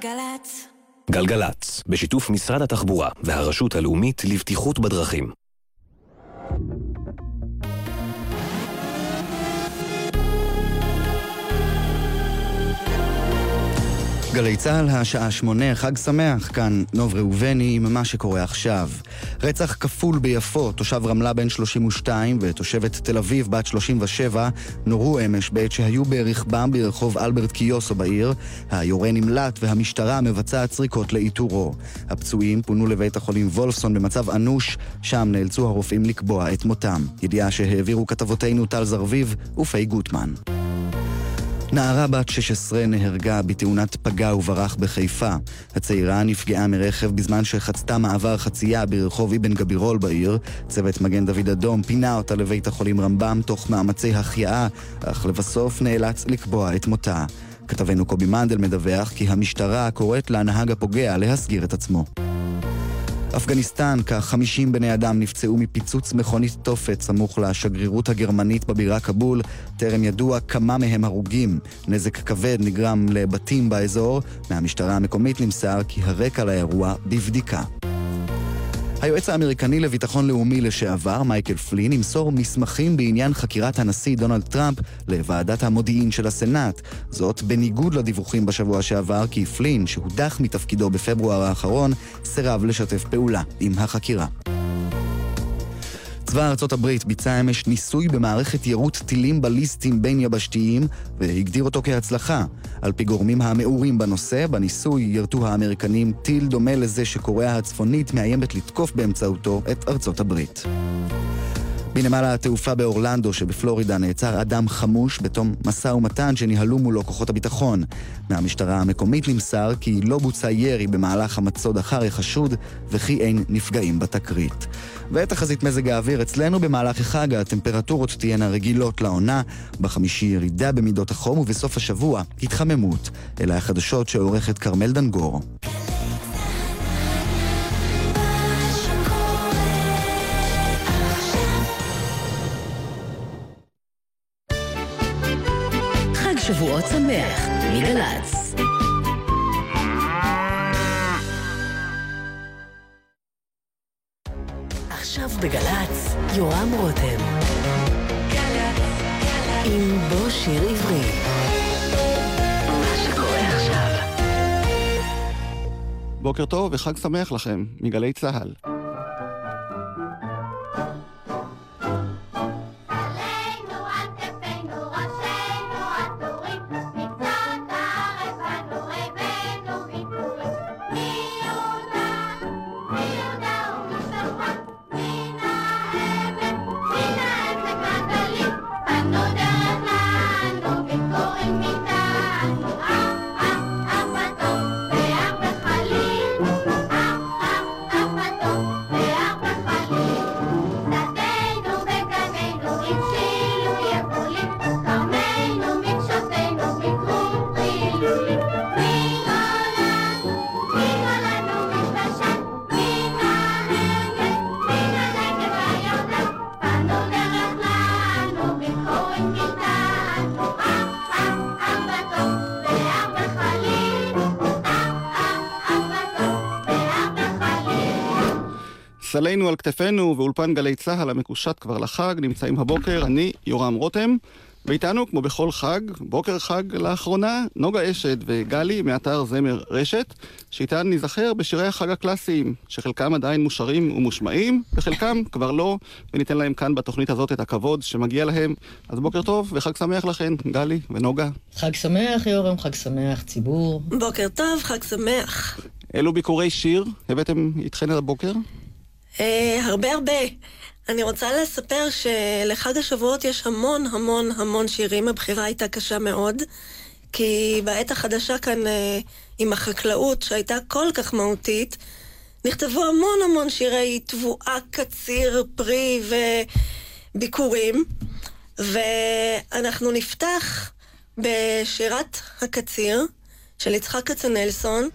גלגלצ. גלגלצ, בשיתוף משרד התחבורה והרשות הלאומית לבטיחות בדרכים. גלי צה"ל, השעה שמונה, חג שמח, כאן נוב ראובני עם מה שקורה עכשיו. רצח כפול ביפו, תושב רמלה בן 32 ותושבת תל אביב בת 37 נורו אמש בעת שהיו ברכבם ברחוב אלברט קיוסו בעיר. היורה נמלט והמשטרה מבצעת סריקות לאיתורו. הפצועים פונו לבית החולים וולפסון במצב אנוש, שם נאלצו הרופאים לקבוע את מותם. ידיעה שהעבירו כתבותינו טל זרביב ופי גוטמן. נערה בת 16 נהרגה בתאונת פגע וברח בחיפה. הצעירה נפגעה מרכב בזמן שחצתה מעבר חצייה ברחוב אבן גבירול בעיר. צוות מגן דוד אדום פינה אותה לבית החולים רמב"ם תוך מאמצי החייאה, אך לבסוף נאלץ לקבוע את מותה. כתבנו קובי מנדל מדווח כי המשטרה קוראת לנהג הפוגע להסגיר את עצמו. אפגניסטן, כ-50 בני אדם נפצעו מפיצוץ מכונית תופת סמוך לשגרירות הגרמנית בבירה כבול. טרם ידוע כמה מהם הרוגים. נזק כבד נגרם לבתים באזור. מהמשטרה המקומית נמסר כי הרקע לאירוע בבדיקה. היועץ האמריקני לביטחון לאומי לשעבר, מייקל פלין, ימסור מסמכים בעניין חקירת הנשיא דונלד טראמפ לוועדת המודיעין של הסנאט. זאת בניגוד לדיווחים בשבוע שעבר, כי פלין, שהודח מתפקידו בפברואר האחרון, סירב לשתף פעולה עם החקירה. צבא ארצות הברית ביצע אמש ניסוי במערכת יירוט טילים בליסטיים בין יבשתיים והגדיר אותו כהצלחה. על פי גורמים המעורים בנושא, בניסוי ירתו האמריקנים טיל דומה לזה שקוריאה הצפונית מאיימת לתקוף באמצעותו את ארצות הברית. בנמל התעופה באורלנדו שבפלורידה נעצר אדם חמוש בתום משא ומתן שניהלו מולו כוחות הביטחון. מהמשטרה המקומית נמסר כי לא בוצע ירי במהלך המצוד אחר החשוד וכי אין נפגעים בתקרית. ותחזית מזג האוויר אצלנו במהלך החג הטמפרטורות תהיינה רגילות לעונה, בחמישי ירידה במידות החום ובסוף השבוע התחממות. אלה החדשות שעורכת כרמל דנגור. שבועות שמח, מגל"צ. עכשיו בגל"צ, יורם רותם. עם בוא שיר עברי. בוקר טוב וחג שמח לכם, מגלי צה"ל. סלינו על כתפינו ואולפן גלי צה"ל המקושט כבר לחג, נמצאים הבוקר, אני יורם רותם, ואיתנו, כמו בכל חג, בוקר חג לאחרונה, נוגה אשד וגלי מאתר זמר רשת, שאיתן ניזכר בשירי החג הקלאסיים, שחלקם עדיין מושרים ומושמעים, וחלקם כבר לא, וניתן להם כאן בתוכנית הזאת את הכבוד שמגיע להם. אז בוקר טוב וחג שמח לכן, גלי ונוגה. חג שמח, יורם, חג שמח, ציבור. בוקר טוב, חג שמח. אילו ביקורי שיר הבאתם איתכן הבוקר? אה, הרבה הרבה. אני רוצה לספר שלחג השבועות יש המון המון המון שירים, הבחירה הייתה קשה מאוד, כי בעת החדשה כאן אה, עם החקלאות, שהייתה כל כך מהותית, נכתבו המון המון שירי תבואה, קציר, פרי וביקורים, ואנחנו נפתח בשירת הקציר של יצחק כצנלסון.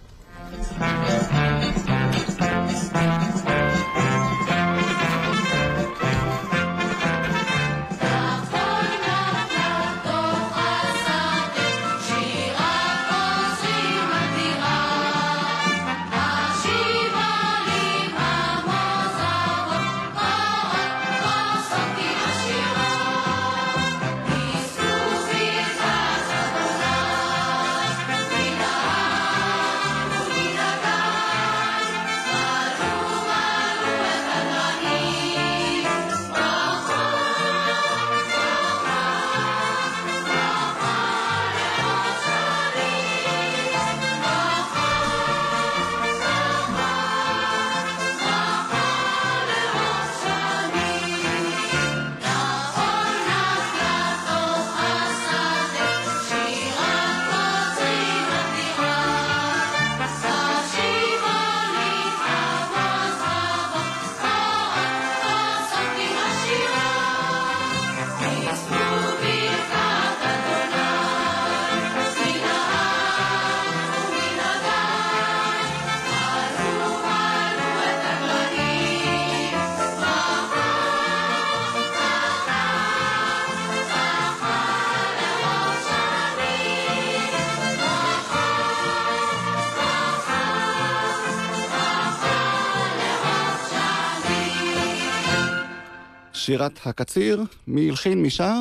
שירת הקציר, מי הלחין, מי שר?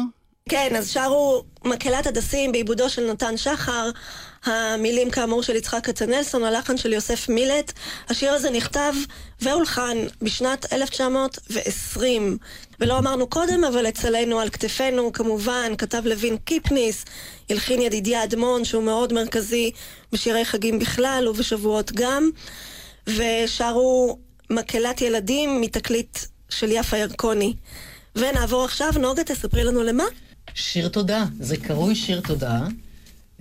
כן, אז שרו מקהלת הדסים בעיבודו של נתן שחר, המילים כאמור של יצחק כצנלסון, הלחן של יוסף מילט. השיר הזה נכתב והולחן בשנת 1920. ולא אמרנו קודם, אבל אצלנו על כתפינו, כמובן, כתב לוין קיפניס, הלחין ידידיה אדמון, שהוא מאוד מרכזי בשירי חגים בכלל ובשבועות גם. ושרו מקהלת ילדים מתקליט של יפה ירקוני. ונעבור עכשיו, נוגה, תספרי לנו למה? שיר תודה, זה קרוי שיר תודה.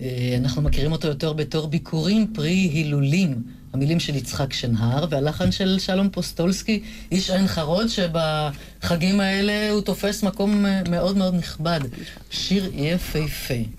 אה, אנחנו מכירים אותו יותר בתור ביקורים פרי הילולים. המילים של יצחק שנהר והלחן של שלום פוסטולסקי, איש עין חרוד, שבחגים האלה הוא תופס מקום אה, מאוד מאוד נכבד. שיר יפהפה.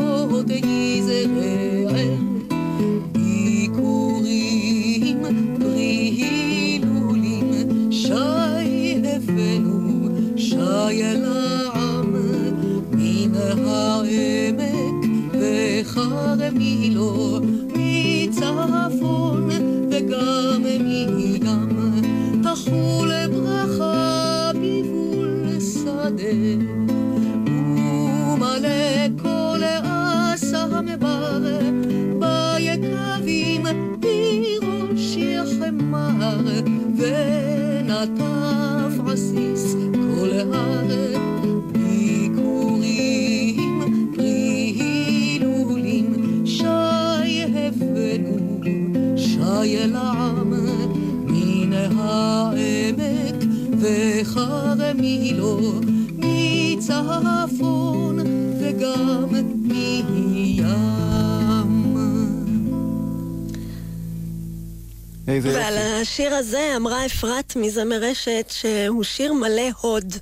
ועל השיר הזה אמרה אפרת מזמר רשת שהוא שיר מלא הוד,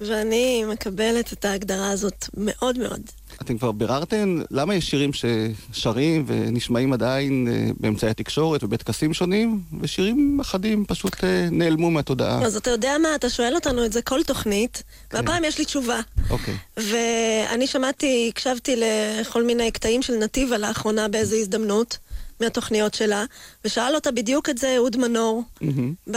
ואני מקבלת את ההגדרה הזאת מאוד מאוד. אתם כבר ביררתם למה יש שירים ששרים ונשמעים עדיין אה, באמצעי התקשורת ובטקסים שונים, ושירים אחדים פשוט אה, נעלמו מהתודעה. אז אתה יודע מה, אתה שואל אותנו את זה כל תוכנית, כן. והפעם יש לי תשובה. אוקיי. ואני שמעתי, הקשבתי לכל מיני קטעים של נתיבה לאחרונה באיזו הזדמנות. מהתוכניות שלה, ושאל אותה בדיוק את זה אהוד מנור, mm-hmm.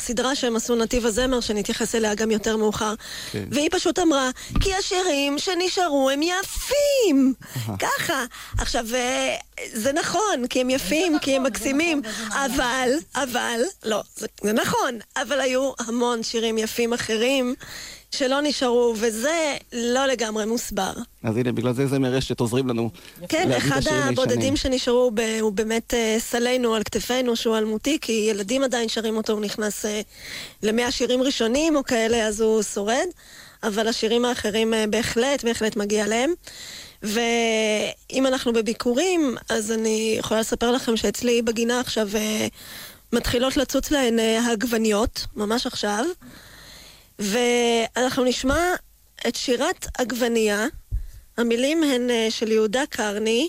בסדרה שהם עשו נתיב הזמר, שנתייחס אליה גם יותר מאוחר. כן. והיא פשוט אמרה, כי השירים שנשארו הם יפים! ככה. עכשיו, אה, זה נכון, כי הם יפים, כי הם נכון, מקסימים, נכון, אבל, אבל, לא, זה, זה נכון, אבל היו המון שירים יפים אחרים. שלא נשארו, וזה לא לגמרי מוסבר. אז הנה, בגלל זה זה מרשת עוזרים לנו כן, אחד הבודדים שנשארו ב, הוא באמת uh, סלינו על כתפינו, שהוא אלמותי, כי ילדים עדיין שרים אותו, הוא נכנס uh, למאה שירים ראשונים או כאלה, אז הוא שורד, אבל השירים האחרים uh, בהחלט, בהחלט מגיע להם. ואם אנחנו בביקורים, אז אני יכולה לספר לכם שאצלי בגינה עכשיו uh, מתחילות לצוץ להן uh, ממש עכשיו. ואנחנו נשמע את שירת עגבנייה. המילים הן אה, של יהודה קרני,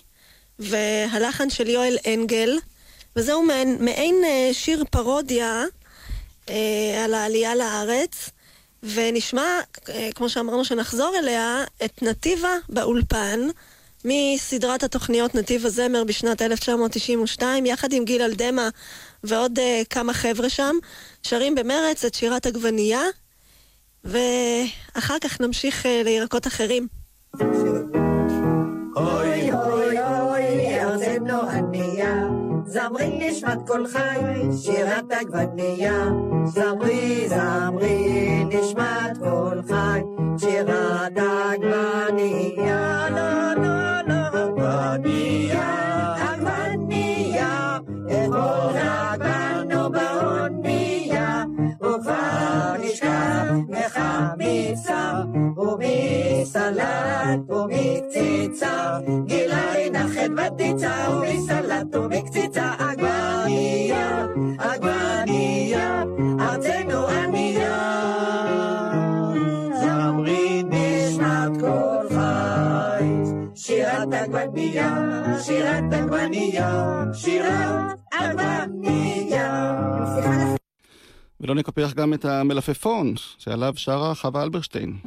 והלחן של יואל אנגל, וזהו מעין, מעין אה, שיר פרודיה אה, על העלייה לארץ. ונשמע, אה, כמו שאמרנו שנחזור אליה, את נתיבה באולפן, מסדרת התוכניות נתיב הזמר בשנת 1992, יחד עם גיל אלדמה ועוד uh, כמה חבר'ה שם, שרים במרץ את שירת עגבנייה, ואחר כך נמשיך uh, לירקות אחרים. זמרי נשמת כל חי, שירת עגבנייה. זמרי זמרי נשמת כל חי, שירת עגבנייה. לא לא לא עגבנייה, אמיצה, ומסלט ומקציצה, גילאינה חדבתיצה, ומסלט ומקציצה, עגבניה, עגבניה, ארצנו ענייה. זמרי בשנת כל חיץ, שירת עגבניה, שירת עגבניה, שירת עגבניה. ולא נקפח גם את המלפפון, שעליו שרה חווה אלברשטיין.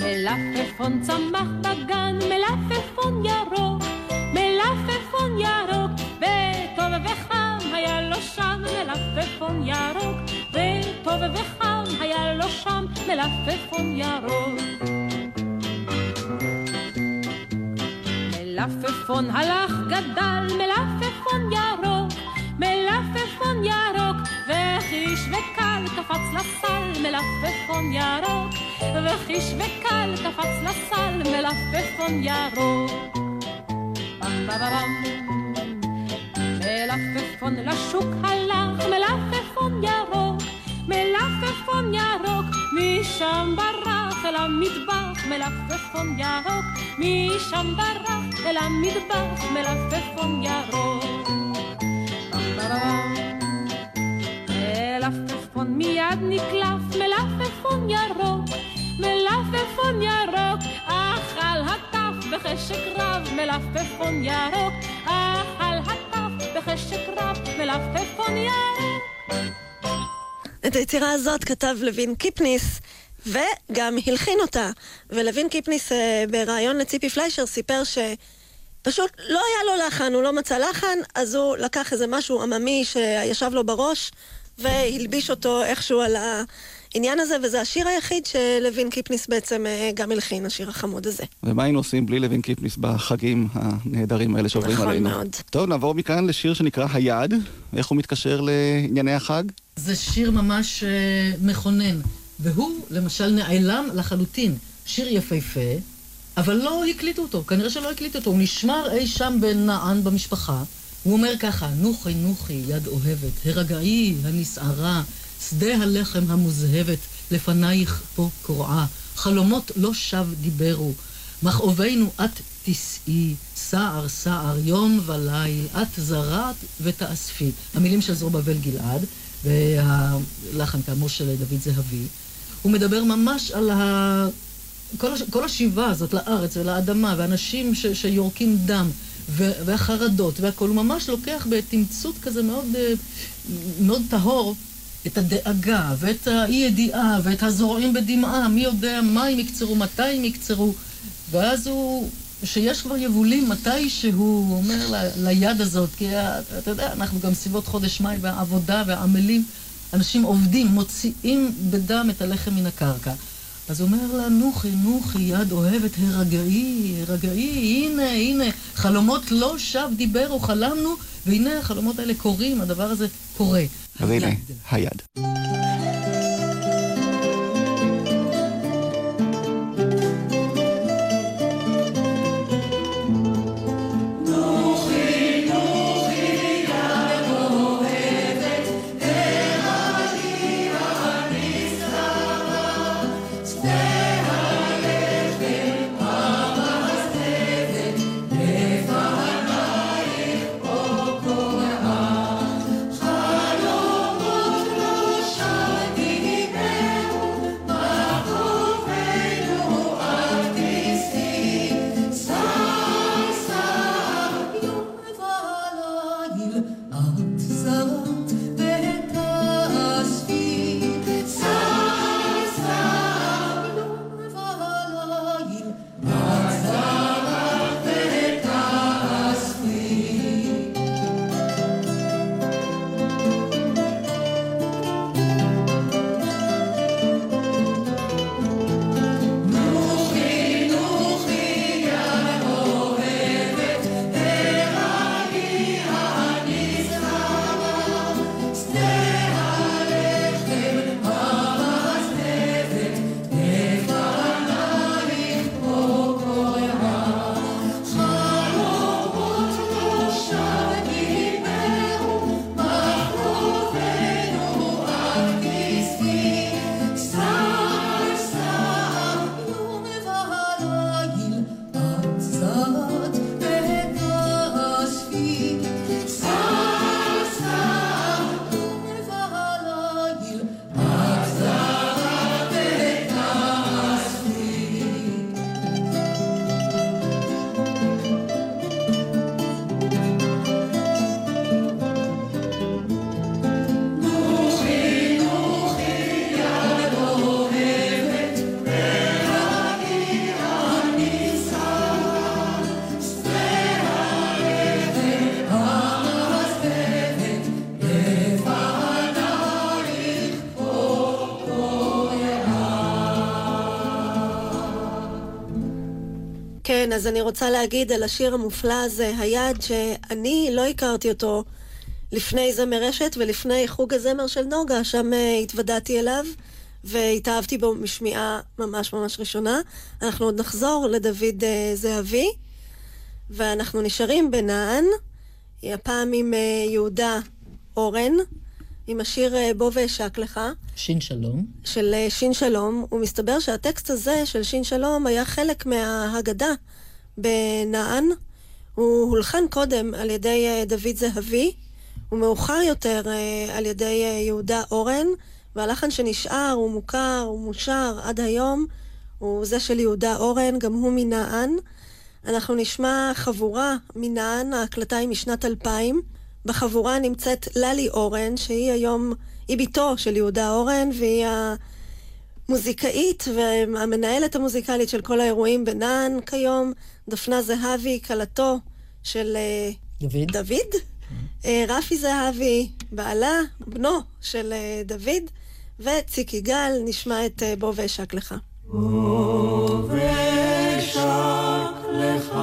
מלפפון צמח בגן, מלפפון ירוק, מלפפון ירוק, וטוב וחם היה לו שם מלפפון ירוק, וטוב וחם היה לו שם מלפפון ירוק. מלפפון הלך גדל, מלפפון ירוק, מלפפון ירוק, וחיש וקל קפץ לסל, מלפפון ירוק, וחיש וקל קפץ לסל, מלפפון ירוק. פם פם מלפפון לשוק הלך, מלפפון ירוק, מלפפון ירוק, משם ברח אל המטבח, מלפפון ירוק, משם ברח אל המטבח, מלפפון ירוק. מלפפון מיד נקלף, מלפפון ירוק, מלפפון ירוק, אכל הטף בחשק רב, מלפפון ירוק, אכל הטף בחשק רב, מלפפון ירוק. את היצירה הזאת כתב לוין קיפניס, וגם הלחין אותה. ולוין קיפניס אה, בריאיון לציפי פליישר סיפר שפשוט לא היה לו לחן, הוא לא מצא לחן, אז הוא לקח איזה משהו עממי שישב לו בראש, והלביש אותו איכשהו על העניין הזה, וזה השיר היחיד שלוין קיפניס בעצם אה, גם הלחין, השיר החמוד הזה. ומה היינו עושים בלי לוין קיפניס בחגים הנהדרים האלה שעוברים נכון עלינו? מאוד. טוב, נעבור מכאן לשיר שנקרא היעד. איך הוא מתקשר לענייני החג? זה שיר ממש אה, מכונן, והוא למשל נעלם לחלוטין. שיר יפהפה, אבל לא הקליטו אותו, כנראה שלא הקליטו אותו, הוא נשמר אי שם בנען במשפחה. הוא אומר ככה, נוחי נוחי יד אוהבת, הרגעי הנסערה, שדה הלחם המוזהבת, לפנייך פה קורעה, חלומות לא שב דיברו, מכאובינו את תישאי, סער סער יום וליל, את זרעת ותאספי. המילים של זרובבל גלעד, והלחן כאמור של דוד זהבי. הוא מדבר ממש על ה... כל, הש... כל השיבה הזאת לארץ ולאדמה, ואנשים ש... שיורקים דם. והחרדות והכול, הוא ממש לוקח בתמצות כזה מאוד, אה, מאוד טהור את הדאגה, ואת האי-ידיעה, ואת הזורעים בדמעה, מי יודע מה הם יקצרו, מתי הם יקצרו, ואז הוא, שיש כבר יבולים, מתי שהוא אומר ל... ליד הזאת, כי אתה יודע, אנחנו גם סביבות חודש מאי, והעבודה והעמלים, אנשים עובדים, מוציאים בדם את הלחם מן הקרקע. אז הוא אומר לה, נוחי, נוחי, יד אוהבת, הרגעי, הרגעי, הנה, הנה, חלומות לא שב דיברו, חלמנו, והנה החלומות האלה קורים, הדבר הזה קורה. אז הנה, היד. אז אני רוצה להגיד על השיר המופלא הזה, היעד שאני לא הכרתי אותו לפני זמר רשת ולפני חוג הזמר של נוגה, שם uh, התוודעתי אליו והתאהבתי בו משמיעה ממש ממש ראשונה. אנחנו עוד נחזור לדוד uh, זהבי, ואנחנו נשארים בנען, הפעם עם uh, יהודה אורן, עם השיר בוא ואשק לך. שין שלום. של שין שלום, ומסתבר שהטקסט הזה של שין שלום היה חלק מההגדה בנען. הוא הולחן קודם על ידי uh, דוד זהבי, ומאוחר יותר uh, על ידי uh, יהודה אורן, והלחן שנשאר, הוא מוכר, הוא מושר עד היום, הוא זה של יהודה אורן, גם הוא מנען. אנחנו נשמע חבורה מנען, ההקלטה היא משנת 2000. בחבורה נמצאת ללי אורן, שהיא היום, היא בתו של יהודה אורן, והיא המוזיקאית והמנהלת המוזיקלית של כל האירועים בנען כיום. דפנה זהבי, כלתו של אה, דוד. דוד. אה, רפי זהבי, בעלה, בנו של אה, דוד, וציק יגאל, נשמע את בוא ואשק לך. בוא ואשק לך,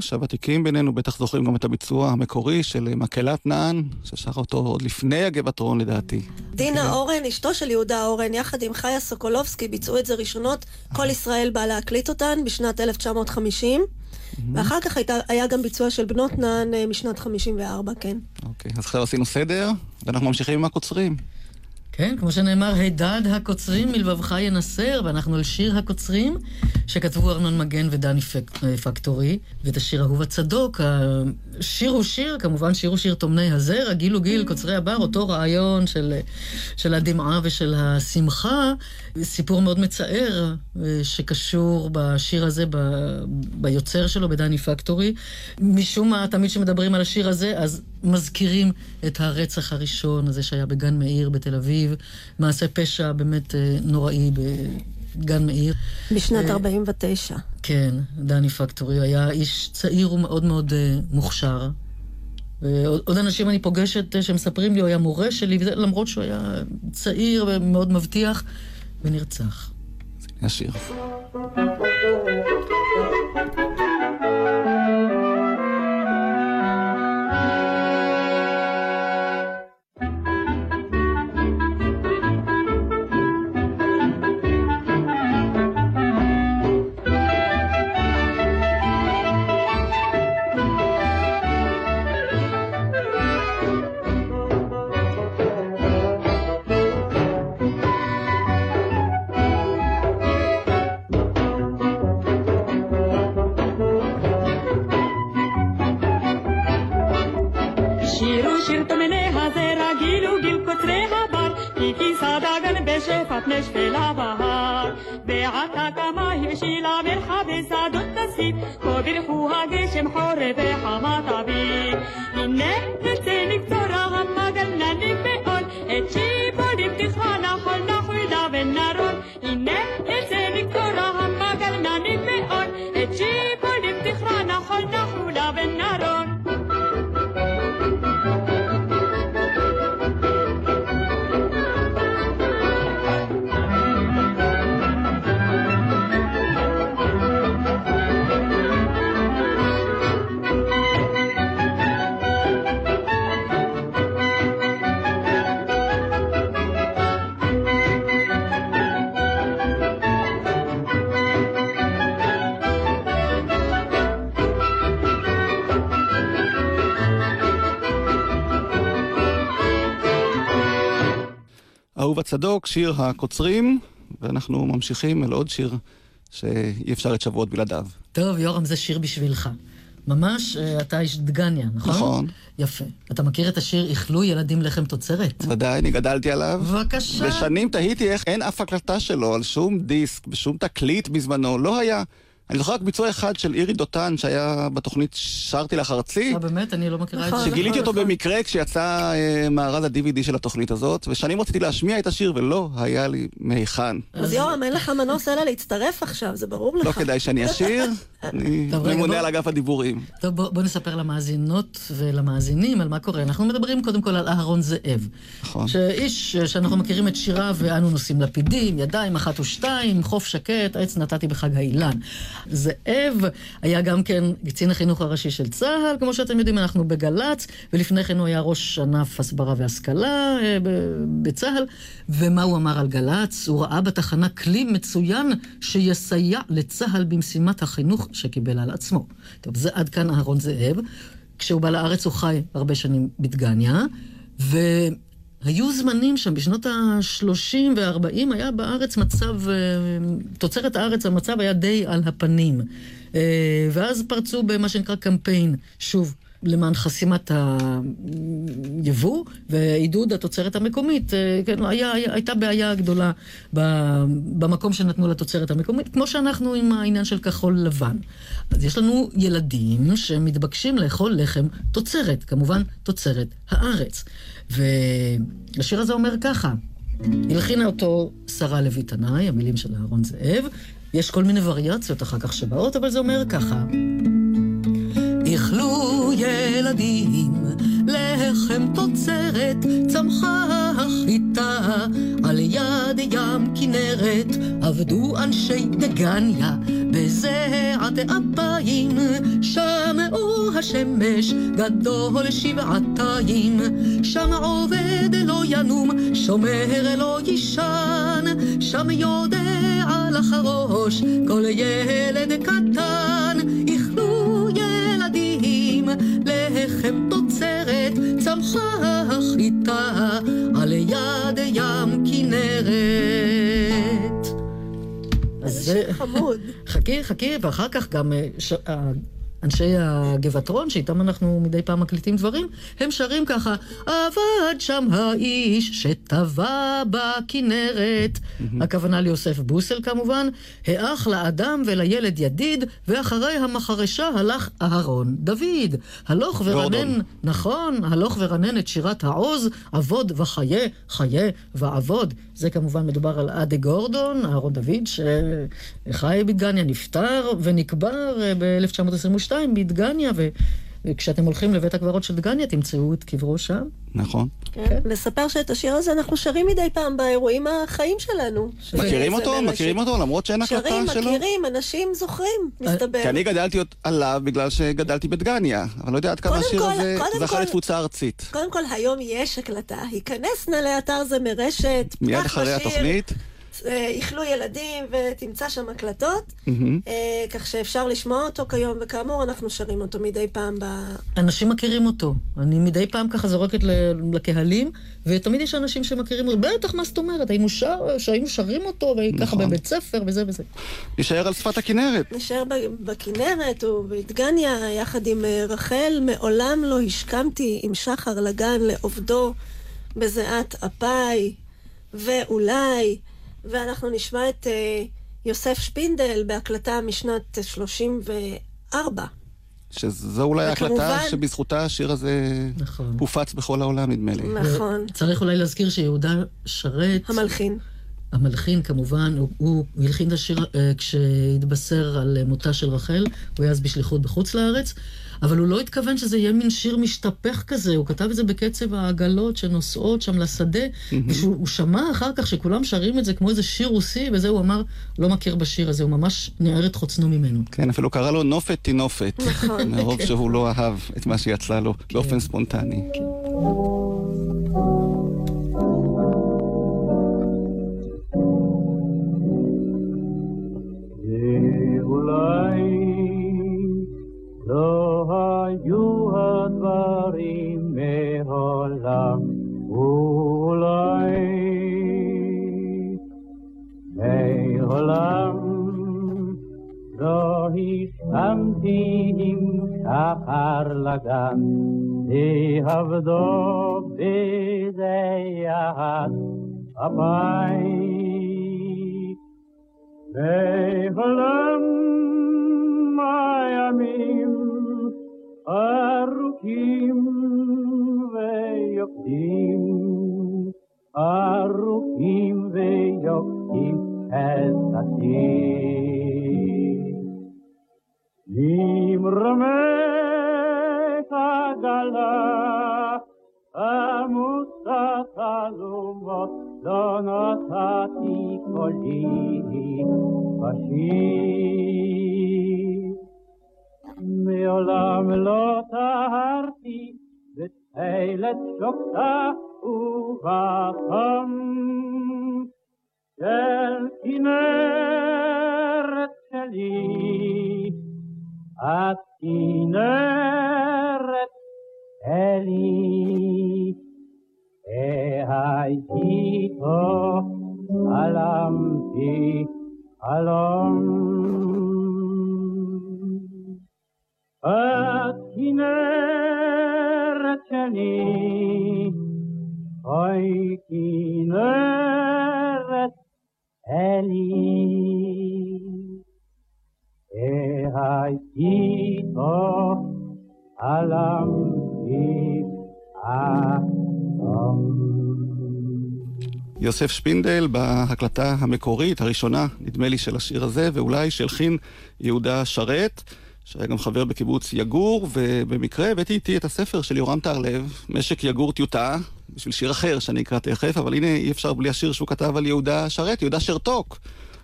שהוותיקים בינינו בטח זוכרים גם את הביצוע המקורי של מקהלת נען, ששר אותו עוד לפני הגבעתרון לדעתי. דינה אורן, אשתו של יהודה אורן, יחד עם חיה סוקולובסקי, ביצעו את זה ראשונות. כל ישראל בא להקליט אותן בשנת 1950. ואחר כך הייתה, היה גם ביצוע של בנות נען אה, משנת 54, כן. אוקיי, אז עכשיו עשינו סדר, ואנחנו ממשיכים עם הקוצרים. כן, כמו שנאמר, הידד הקוצרים מלבבך ינסר, ואנחנו על שיר הקוצרים, שכתבו ארנון מגן ודני אה, פקטורי, ואת השיר אהוב הצדוק. השיר הוא שיר, כמובן שיר הוא שיר תומני הזרע, גיל הוא גיל, קוצרי הבר, אותו רעיון של, של הדמעה ושל השמחה. סיפור מאוד מצער אה, שקשור בשיר הזה, ב, ביוצר שלו, בדני פקטורי. משום מה, תמיד כשמדברים על השיר הזה, אז מזכירים את הרצח הראשון הזה שהיה בגן מאיר בתל אביב. מעשה פשע באמת אה, נוראי בגן מאיר. בשנת 49. אה, כן, דני פקטורי היה איש צעיר ומאוד מאוד מוכשר. ועוד אנשים אני פוגשת שמספרים לי, הוא היה מורה שלי, וזה, למרות שהוא היה צעיר ומאוד מבטיח, ונרצח. השיר. ve behama tabi. İnne הצדוק, שיר הקוצרים, ואנחנו ממשיכים אל עוד שיר שאי אפשר את שבועות בלעדיו. טוב, יורם, זה שיר בשבילך. ממש, אה, אתה איש דגניה, נכון? נכון. יפה. אתה מכיר את השיר "איכלו ילדים לחם תוצרת"? ודאי, אני גדלתי עליו. בבקשה. ושנים תהיתי איך אין אף הקלטה שלו על שום דיסק, בשום תקליט בזמנו, לא היה. אני זוכר רק ביצוע אחד של אירי דותן, שהיה בתוכנית שרתי לך ארצי. אה, באמת? אני לא מכירה את נכון, זה. שגיליתי אותו נכון. במקרה כשיצא אה, מארז ה-DVD של התוכנית הזאת, ושנים רציתי להשמיע את השיר ולא היה לי מהיכן. אז יורם, אין לך מנוס אלא להצטרף עכשיו, זה ברור לך. לא כדאי שאני אשיר, אני ממונה על אגף הדיבורים. טוב, בוא, בוא נספר למאזינות ולמאזינים על מה קורה. אנחנו מדברים קודם כל על אהרון זאב. נכון. שאיש אה, שאנחנו מכירים את שיריו, ואנו נושאים לפידים, ידיים אחת ושתיים, חוף שקט, עץ נתתי בחג האילן. זאב היה גם כן קצין החינוך הראשי של צה"ל, כמו שאתם יודעים, אנחנו בגל"צ, ולפני כן הוא היה ראש ענף הסברה והשכלה אה, בצה"ל. ומה הוא אמר על גל"צ? הוא ראה בתחנה כלי מצוין שיסייע לצה"ל במשימת החינוך שקיבל על עצמו. טוב, זה עד כאן אהרון זאב. כשהוא בא לארץ הוא חי הרבה שנים בדגניה, והיו זמנים שם, בשנות ה-30 וה-40 היה בארץ מצב, אה, תוצרת הארץ, המצב היה די על הפנים. אה, ואז פרצו במה שנקרא קמפיין, שוב. למען חסימת היבוא ועידוד התוצרת המקומית. אה, כן, היה, היה, הייתה בעיה גדולה במקום שנתנו לתוצרת המקומית, כמו שאנחנו עם העניין של כחול לבן. אז יש לנו ילדים שמתבקשים לאכול לחם תוצרת, כמובן תוצרת הארץ. והשיר הזה אומר ככה, הלחינה אותו שרה לוי תנאי, המילים של אהרון זאב. יש כל מיני וריאציות אחר כך שבאות, אבל זה אומר ככה. איכלו ילדים לחם תוצרת, צמחה החיטה על יד ים כנרת, עבדו אנשי דגניה בזיעת אפיים, שמעו השמש גדול שבעתיים, שם עובד לא ינום, שומר לא יישן, שם יודע לחרוש כל ילד קטן, לחם תוצרת, צמחה החיטה על יד ים כנרת. אז זה- חמוד. חכי, חכי, ואחר כך גם אה, ש... אנשי הגבעטרון, שאיתם אנחנו מדי פעם מקליטים דברים, הם שרים ככה, עבד שם האיש שטבע בכנרת. הכוונה ליוסף בוסל כמובן, האח לאדם ולילד ידיד, ואחרי המחרשה הלך אהרון דוד. הלוך ורנן. נכון, הלוך ורנן את שירת העוז, עבוד וחיה, חיה ועבוד. זה כמובן מדובר על אדה גורדון, אהרון דוד, שחי בדגניה, נפטר ונקבר אה, ב-1922 בדגניה, וכשאתם הולכים לבית הקברות של דגניה, תמצאו את קברו שם. נכון. כן. נספר שאת השיר הזה אנחנו שרים מדי פעם באירועים החיים שלנו. מכירים שזה אותו? מכירים אותו? למרות שאין הקלטה שרים, שלו? מכירים, אנשים זוכרים, מסתבר. כי אני גדלתי עליו בגלל שגדלתי בדגניה, אבל לא יודע עד כמה השיר הזה זכה לתפוצה ארצית. קודם כל, היום יש הקלטה. היכנס נא לאתר זה מרשת, מיד פתח אחרי בשיר, התוכנית. איכלו ילדים ותמצא שם הקלטות. אה, כך שאפשר לשמוע אותו כיום, וכאמור, אנחנו שרים אותו מדי פעם ב... אנשים מכירים אותו. אני מדי פעם ככה זורקת לקהלים, ותמיד יש אנשים שמכירים אותו. בטח, מה זאת אומרת? היינו, שר, שהיינו שרים אותו, וככה נכון. בבית ספר וזה וזה. נשאר על שפת הכנרת. נשאר בכנרת ובדגניה, יחד עם אה, רחל, מעולם לא השכמתי עם שחר לגן לעובדו בזיעת אפיי, ואולי, ואנחנו נשמע את אה, יוסף שפינדל בהקלטה משנת 34. שזו אולי ההקלטה וכמובן- שבזכותה השיר הזה נכון. הופץ בכל העולם, נדמה לי. נכון. צריך אולי להזכיר שיהודה שרת, המלחין. המלחין כמובן, הוא, הוא הלחין את השיר אה, כשהתבשר על מותה של רחל, הוא היה אז בשליחות בחוץ לארץ, אבל הוא לא התכוון שזה יהיה מין שיר משתפך כזה, הוא כתב את זה בקצב העגלות שנוסעות שם לשדה, וכשהוא הוא שמע אחר כך שכולם שרים את זה כמו איזה שיר רוסי, וזה הוא אמר, לא מכיר בשיר הזה, הוא ממש ניער את חוצנו ממנו. כן, אפילו קרא לו נופת תינופת. נכון. מרוב שהוא לא אהב את מה שיצא לו באופן ספונטני. אולי לא היו הדברים מעולם, אולי מעולם לא הסכמתי עם שחר לגן, לעבדו בזיעת אפיי. מעולם הימים ארוכים ויוקדים, ארוכים ויוקדים חסדים. ממרמי הגלה עמוסה חלומות לא נתתי קולי בשיר. מעולם לא טהרתי בתכלת שוקתה ובחום של כנרת שלי. את כנרת שלי. הייתי פה, חלמתי חלום. את כנרת שלי, אוי כנרת שלי. הייתי פה, חלמתי יוסף שפינדל בהקלטה המקורית, הראשונה, נדמה לי, של השיר הזה, ואולי שהלחין יהודה שרת, שהיה גם חבר בקיבוץ יגור, ובמקרה הבאתי איתי את הספר של יורם טהרלב, משק יגור טיוטה, בשביל שיר אחר שאני אקרא תכף, אבל הנה אי אפשר בלי השיר שהוא כתב על יהודה שרת, יהודה שרתוק.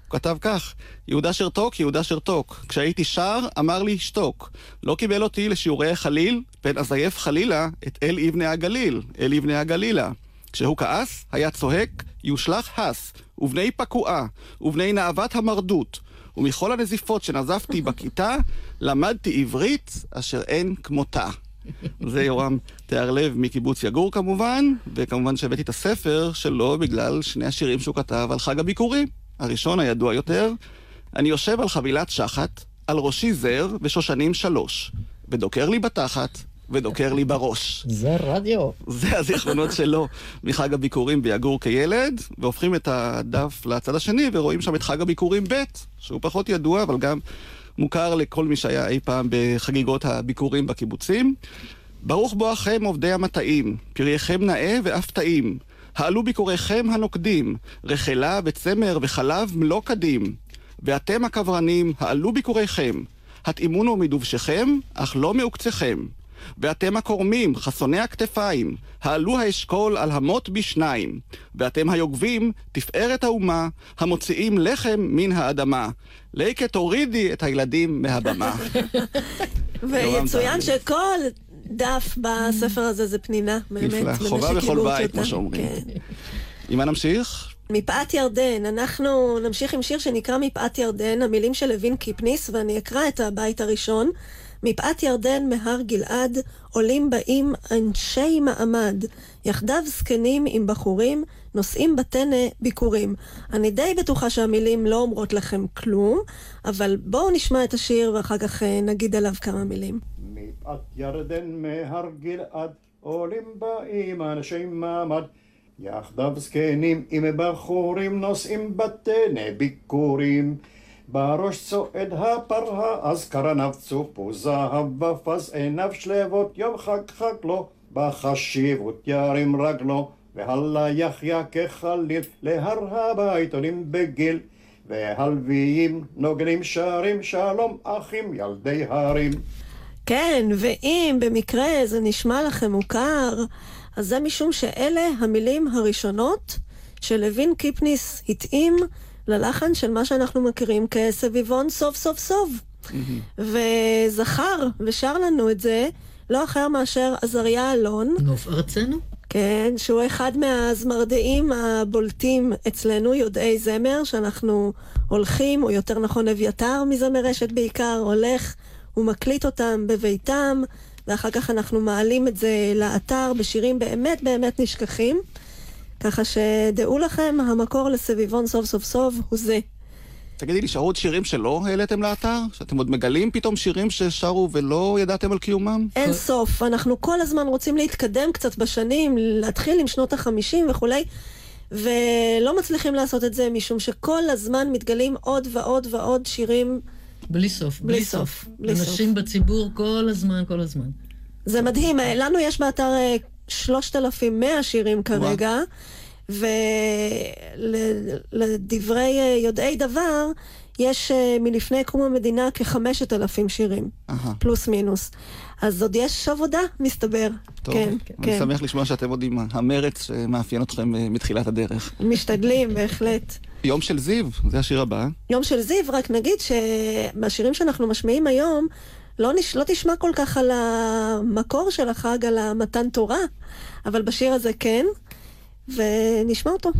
הוא כתב כך, יהודה שרתוק, יהודה שרתוק. כשהייתי שר, אמר לי שתוק. לא קיבל אותי לשיעורי חליל, פן אזייף חלילה את אל אבני הגליל, אל אבני הגלילה. כשהוא כעס, היה צועק, יושלך הס, ובני פקועה, ובני נאוות המרדות, ומכל הנזיפות שנזפתי בכיתה, למדתי עברית אשר אין כמותה. זה יורם תיארלב מקיבוץ יגור כמובן, וכמובן שהבאתי את הספר שלו בגלל שני השירים שהוא כתב על חג הביקורים. הראשון הידוע יותר, אני יושב על חבילת שחת, על ראשי זר ושושנים שלוש, ודוקר לי בתחת, ודוקר לי בראש. זה רדיו. זה הזיכרונות שלו מחג הביקורים ביגור כילד, והופכים את הדף לצד השני ורואים שם את חג הביקורים ב', שהוא פחות ידוע, אבל גם מוכר לכל מי שהיה אי פעם בחגיגות הביקורים בקיבוצים. ברוך בואכם עובדי המטעים, פרייכם נאה ואף טעים. העלו ביקוריכם הנוקדים, רחלה וצמר וחלב מלוא קדים. ואתם הכוורנים, העלו ביקוריכם. התאימונו מדובשכם, אך לא מעוקצכם. ואתם הכורמים, חסוני הכתפיים, העלו האשכול על המוט בשניים. ואתם היוגבים, תפארת האומה, המוציאים לחם מן האדמה. ליקה תורידי את הילדים מהבמה. ויצוין שכל דף בספר הזה זה פנינה, באמת. נפלא, חובה בכל בית. כמו שאומרים. כן. עם מה נמשיך? מפאת ירדן, אנחנו נמשיך עם שיר שנקרא מפאת ירדן, המילים של לוין קיפניס, ואני אקרא את הבית הראשון. מפאת ירדן מהר גלעד, עולים באים אנשי מעמד, יחדיו זקנים עם בחורים, נושאים בטנא ביקורים. אני די בטוחה שהמילים לא אומרות לכם כלום, אבל בואו נשמע את השיר ואחר כך אה, נגיד עליו כמה מילים. מפאת ירדן מהר גלעד, עולים באים אנשי מעמד. יחדיו זקנים עם בחורים נושאים בטנא ביקורים. בראש צועד הפרה, אז קרניו צופו זהב ופז עיניו שלוות, יום חג חג לו, בחשיבות ירים רגלו, והלה יחיה כחליל, להר הבית עולים בגיל. והלוויים נוגנים שרים, שלום אחים ילדי הרים. כן, ואם במקרה זה נשמע לכם מוכר, אז זה משום שאלה המילים הראשונות שלוין קיפניס התאים ללחן של מה שאנחנו מכירים כסביבון סוף סוף סוף. וזכר ושר לנו את זה לא אחר מאשר עזריה אלון. נוף ארצנו. כן, שהוא אחד מהזמרדעים הבולטים אצלנו, יודעי זמר, שאנחנו הולכים, או יותר נכון אביתר מזמר רשת בעיקר, הולך ומקליט אותם בביתם, ואחר כך אנחנו מעלים את זה לאתר בשירים באמת באמת נשכחים. ככה שדעו לכם, המקור לסביבון סוף סוף סוף הוא זה. תגידי, נשארו עוד שירים שלא העליתם לאתר? שאתם עוד מגלים פתאום שירים ששרו ולא ידעתם על קיומם? אין סוף, אנחנו כל הזמן רוצים להתקדם קצת בשנים, להתחיל עם שנות החמישים וכולי, ולא מצליחים לעשות את זה משום שכל הזמן מתגלים עוד ועוד ועוד שירים. בלי סוף, בלי בלי סוף, סוף. בלי סוף. אנשים בציבור כל הזמן, כל הזמן. זה מדהים, אה, לנו יש באתר אה, 3,100 שירים כרגע, ולדברי אה, יודעי דבר, יש אה, מלפני קום המדינה כ-5,000 שירים, אהה. פלוס מינוס. אז עוד יש עבודה, מסתבר. טוב, כן, אני כן. שמח לשמוע שאתם עוד עם המרץ שמאפיין אתכם אה, מתחילת הדרך. משתדלים, בהחלט. יום של זיו, זה השיר הבא. יום של זיו, רק נגיד שבשירים שאנחנו משמיעים היום, לא, נש... לא תשמע כל כך על המקור של החג, על המתן תורה, אבל בשיר הזה כן, ונשמע אותו.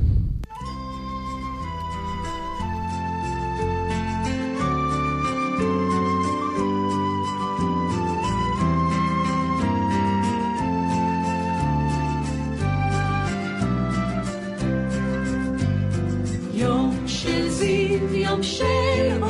יום של זיו, יום של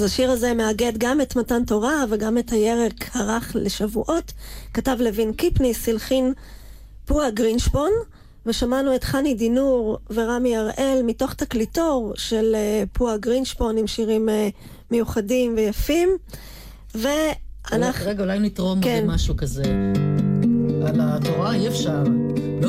אז השיר הזה מאגד גם את מתן תורה וגם את הירק הרך לשבועות. כתב לוין קיפניס, הלחין פועה גרינשפון, ושמענו את חני דינור ורמי הראל מתוך תקליטור של אה, פועה גרינשפון עם שירים אה, מיוחדים ויפים. ואנחנו... רגע, אולי נתרום כן. משהו כזה. על התורה אי אפשר. לא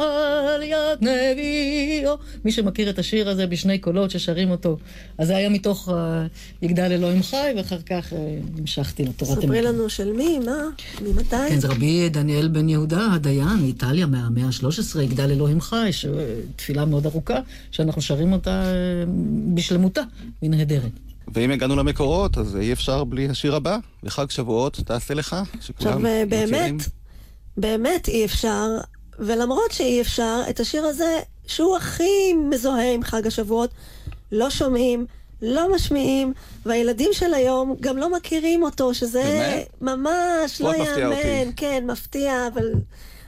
על יד נביאו. מי שמכיר את השיר הזה בשני קולות ששרים אותו, אז זה היה מתוך uh, יגדל אלוהים חי, ואחר כך uh, המשכתי לתורת אמת. ספרי לנו של מי, מה, ממתי? כן, זה רבי דניאל בן יהודה, הדיין מאיטליה מהמאה ה-13, יגדל אלוהים חי, ש- תפילה מאוד ארוכה, שאנחנו שרים אותה אה, בשלמותה, היא נהדרת. ואם הגענו למקורות, אז אי אפשר בלי השיר הבא, וחג שבועות תעשה לך, שכולם עכשיו, אה, מכירים. באמת, באמת אי אפשר, ולמרות שאי אפשר, את השיר הזה, שהוא הכי מזוהה עם חג השבועות, לא שומעים, לא משמיעים, והילדים של היום גם לא מכירים אותו, שזה באמת? ממש לא מאוד מפתיע אותי. יאמן, כן, מפתיע, אבל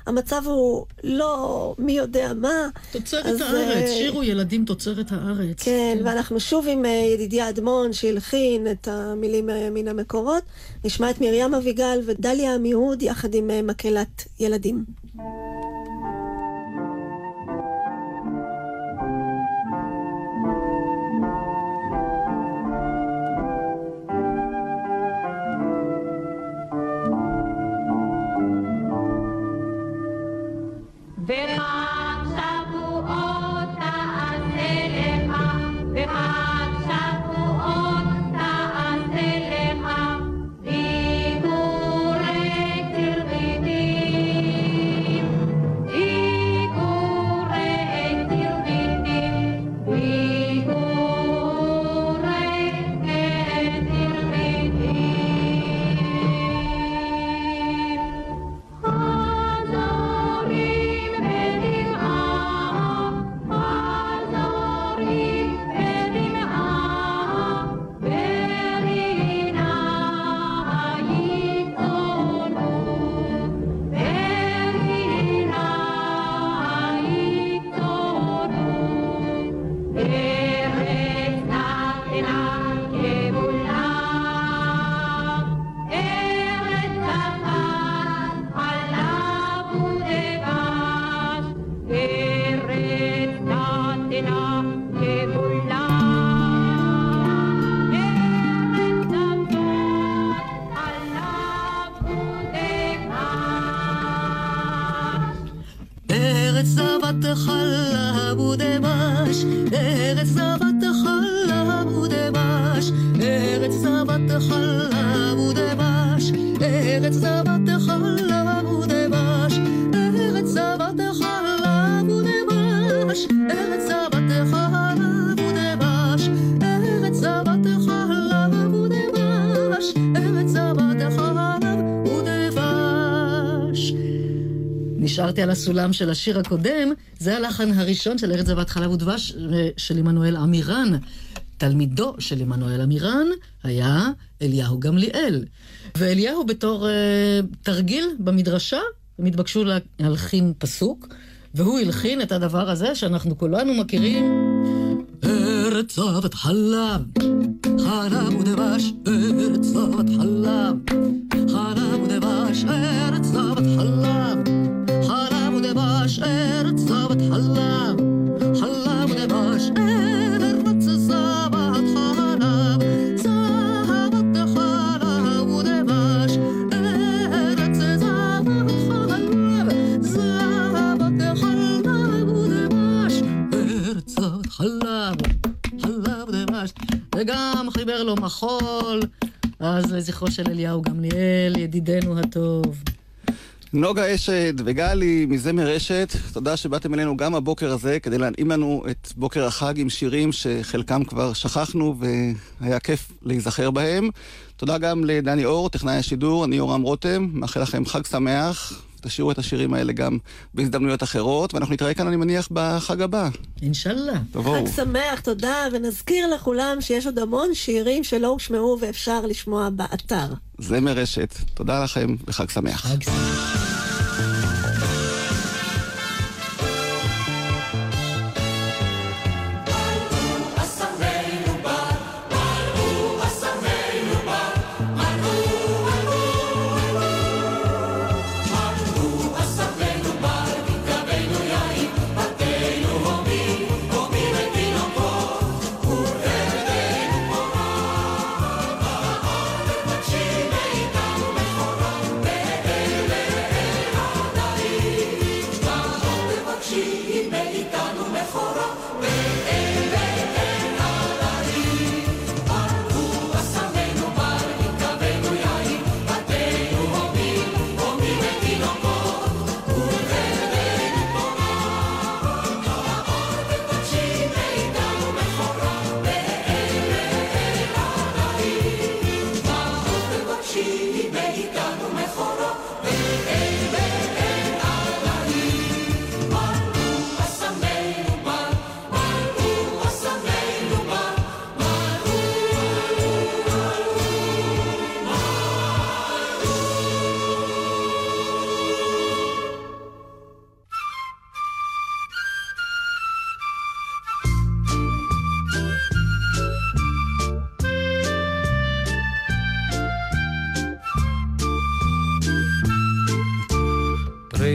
המצב הוא לא מי יודע מה. תוצרת אז, הארץ, אה, שירו ילדים תוצרת הארץ. כן, ואנחנו שוב עם אה, ידידיה אדמון שהלחין את המילים אה, מן המקורות. נשמע את מרים אביגל ודליה עמיהוד יחד עם מקהלת ילדים. וחג נשארתי על הסולם של השיר הקודם, זה הלחן הראשון של ארץ זבת חלב ודבש אה, של עמנואל עמירן. תלמידו של עמנואל עמירן היה אליהו גמליאל. ואליהו בתור אה, תרגיל במדרשה, הם התבקשו להלחין פסוק, והוא הלחין את הדבר הזה שאנחנו כולנו מכירים. ארץ זבת חלב, חלב ודבש, ארץ זבת חלב, חלב ודבש, ארץ זבת זבת חלב, חלב ודבש, ארץ זבת חלב, זבת חלב ודבש, ארץ זבת חלב, זבת חלב ודבש, ארץ זבת חלב, חלב ודבש, וגם חיבר לו מחול, אז לזכרו של אליהו גמליאל, ידידנו הטוב. נוגה אשד וגלי מזמר אשת, תודה שבאתם אלינו גם הבוקר הזה כדי להנעים לנו את בוקר החג עם שירים שחלקם כבר שכחנו והיה כיף להיזכר בהם. תודה גם לדני אור, טכנאי השידור, אני יורם רותם, מאחל לכם חג שמח. תשאירו את השירים האלה גם בהזדמנויות אחרות, ואנחנו נתראה כאן, אני מניח, בחג הבא. אינשאללה. תבואו. חג שמח, תודה, ונזכיר לכולם שיש עוד המון שירים שלא הושמעו ואפשר לשמוע באתר. זמר רשת, תודה לכם וחג שמח. חג שמח.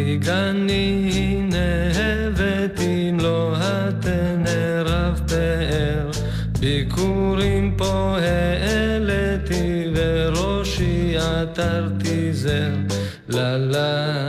פרי גני נהבת אם לא התנא רב פאר. ביקורים פה העליתי וראשי עטרתי זר. לה לה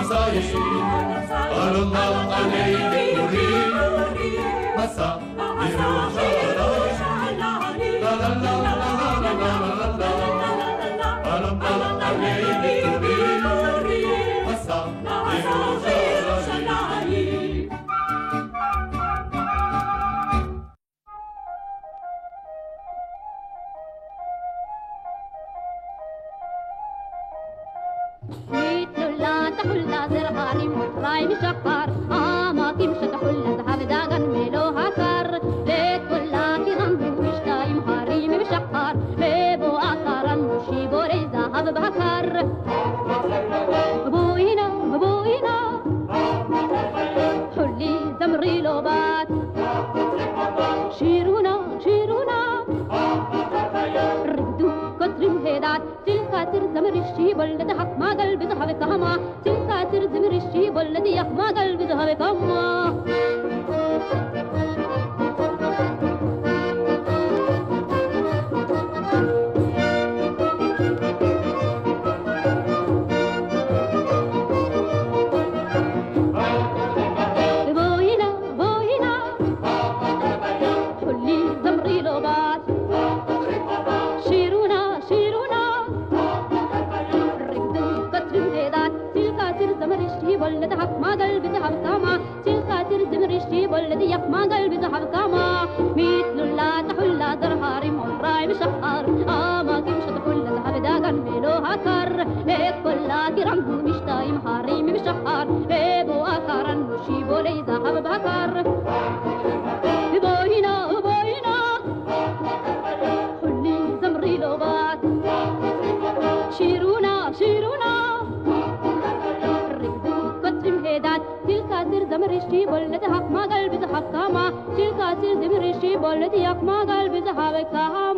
Oh, bollet yakma kalbi zahavek daha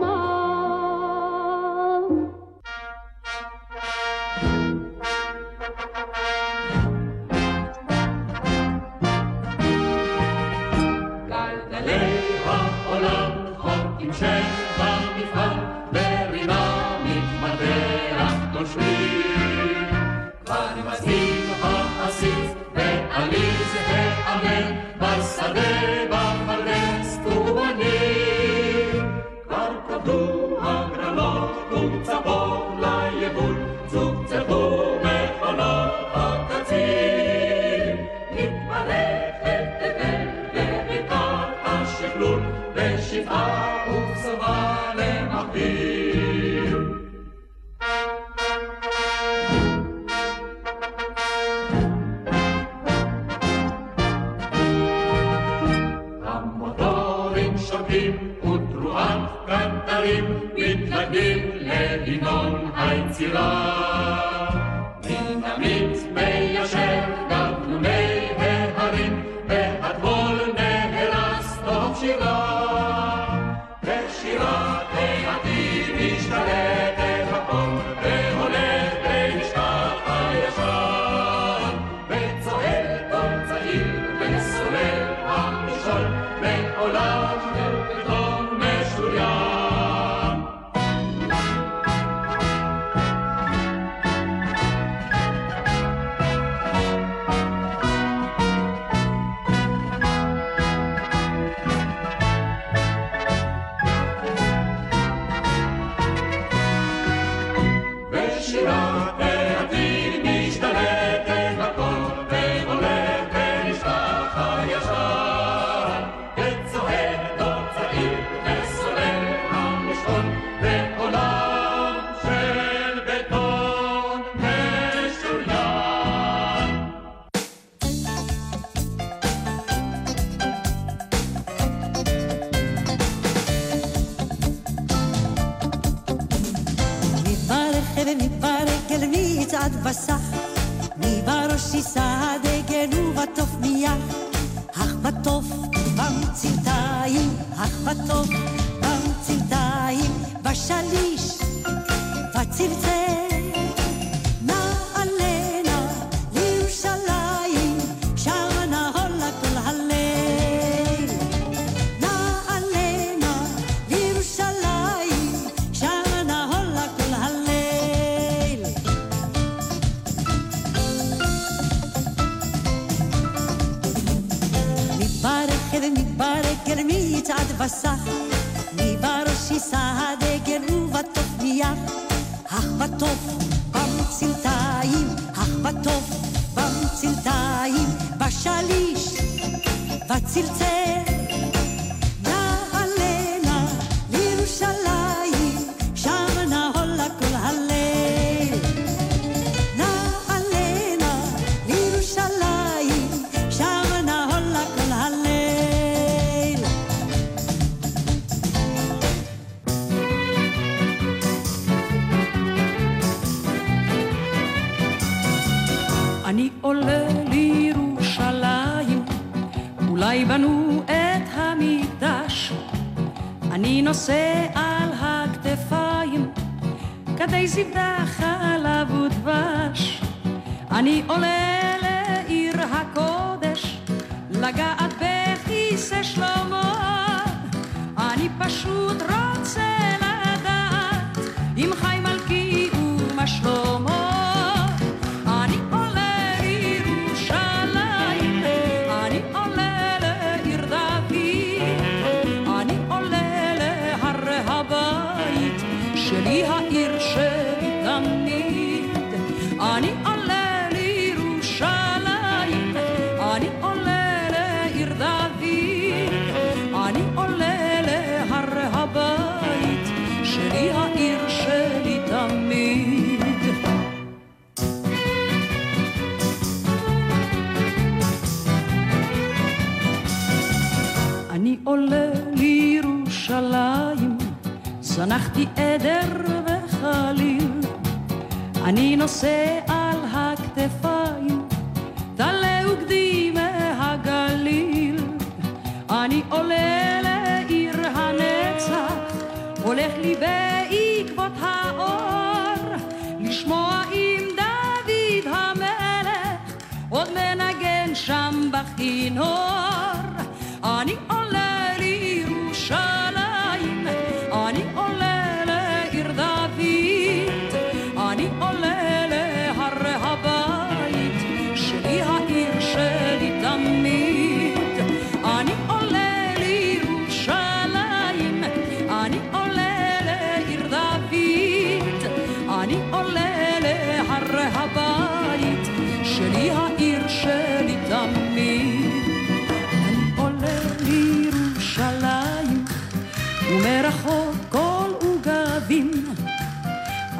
עוד מנגן שם בכינור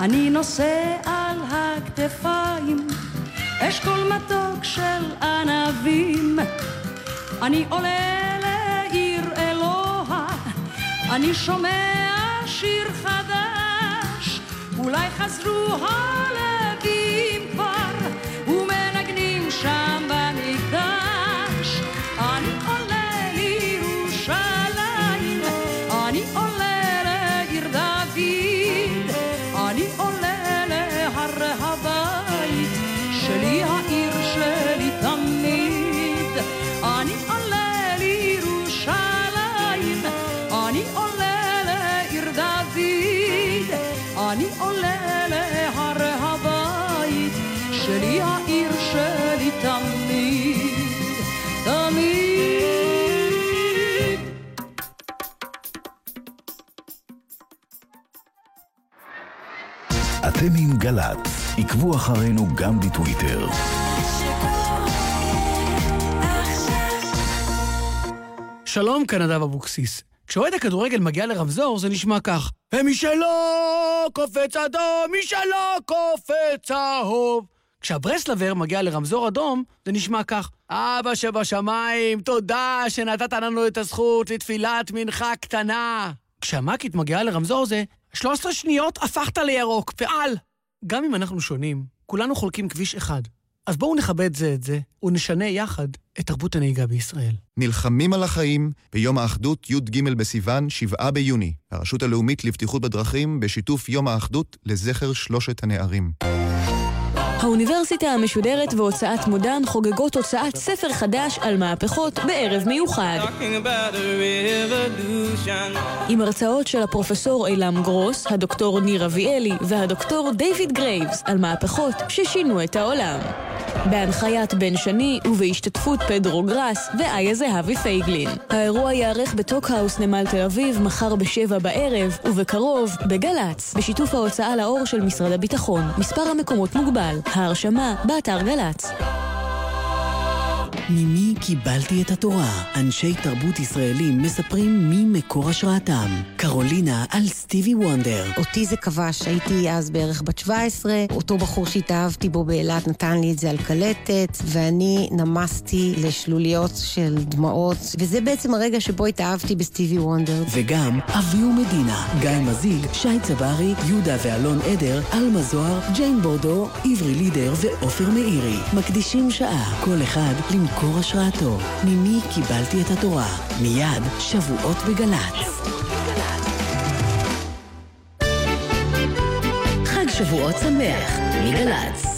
אני נושא על הכתפיים אשכול מתוק של ענבים. אני עולה לעיר אלוה, אני שומע שיר חדש, אולי חזרו הלבים. אתם עם גל"צ, עקבו אחרינו גם בטוויטר. שלום, קנדב אבוקסיס. כשאוהד הכדורגל מגיע לרמזור זה נשמע כך: ומי שלא קופץ אדום, מי שלא קופץ צהוב. כשהברסלבר מגיע לרמזור אדום, זה נשמע כך: אבא שבשמיים, תודה שנתת לנו את הזכות לתפילת מנחה קטנה. כשהמקית מגיעה לרמזור זה 13 שניות הפכת לירוק, פעל. גם אם אנחנו שונים, כולנו חולקים כביש אחד. אז בואו נכבד זה את זה, ונשנה יחד את תרבות הנהיגה בישראל. נלחמים על החיים ביום האחדות י"ג בסיוון, 7 ביוני. הרשות הלאומית לבטיחות בדרכים, בשיתוף יום האחדות לזכר שלושת הנערים. האוניברסיטה המשודרת והוצאת מודן חוגגות הוצאת ספר חדש על מהפכות בערב מיוחד. עם הרצאות של הפרופסור עילם גרוס, הדוקטור ניר אביאלי והדוקטור דיוויד גרייבס על מהפכות ששינו את העולם. בהנחיית בן שני ובהשתתפות פדרו גראס ואיה זהבי פייגלין. האירוע ייערך בטוקהאוס נמל תל אביב מחר בשבע בערב, ובקרוב בגל"צ, בשיתוף ההוצאה לאור של משרד הביטחון. מספר המקומות מוגבל. ההרשמה באתר גל"צ. ממי קיבלתי את התורה? אנשי תרבות ישראלים מספרים מי מקור השראתם. קרולינה על סטיבי וונדר. אותי זה כבש, הייתי אז בערך בת 17, אותו בחור שהתאהבתי בו באילת נתן לי את זה על קלטת, ואני נמסתי לשלוליות של דמעות, וזה בעצם הרגע שבו התאהבתי בסטיבי וונדר. וגם אביהו מדינה, גיא מזיג, שי צברי, יהודה ואלון עדר, עלמה זוהר, ג'יין בורדו, עברי לידר ועופר מאירי. מקדישים שעה, כל אחד למקור השראתו. ממי קיבלתי את התורה? מיד, שבועות בגל"צ. שבועות שמח, מגל"צ.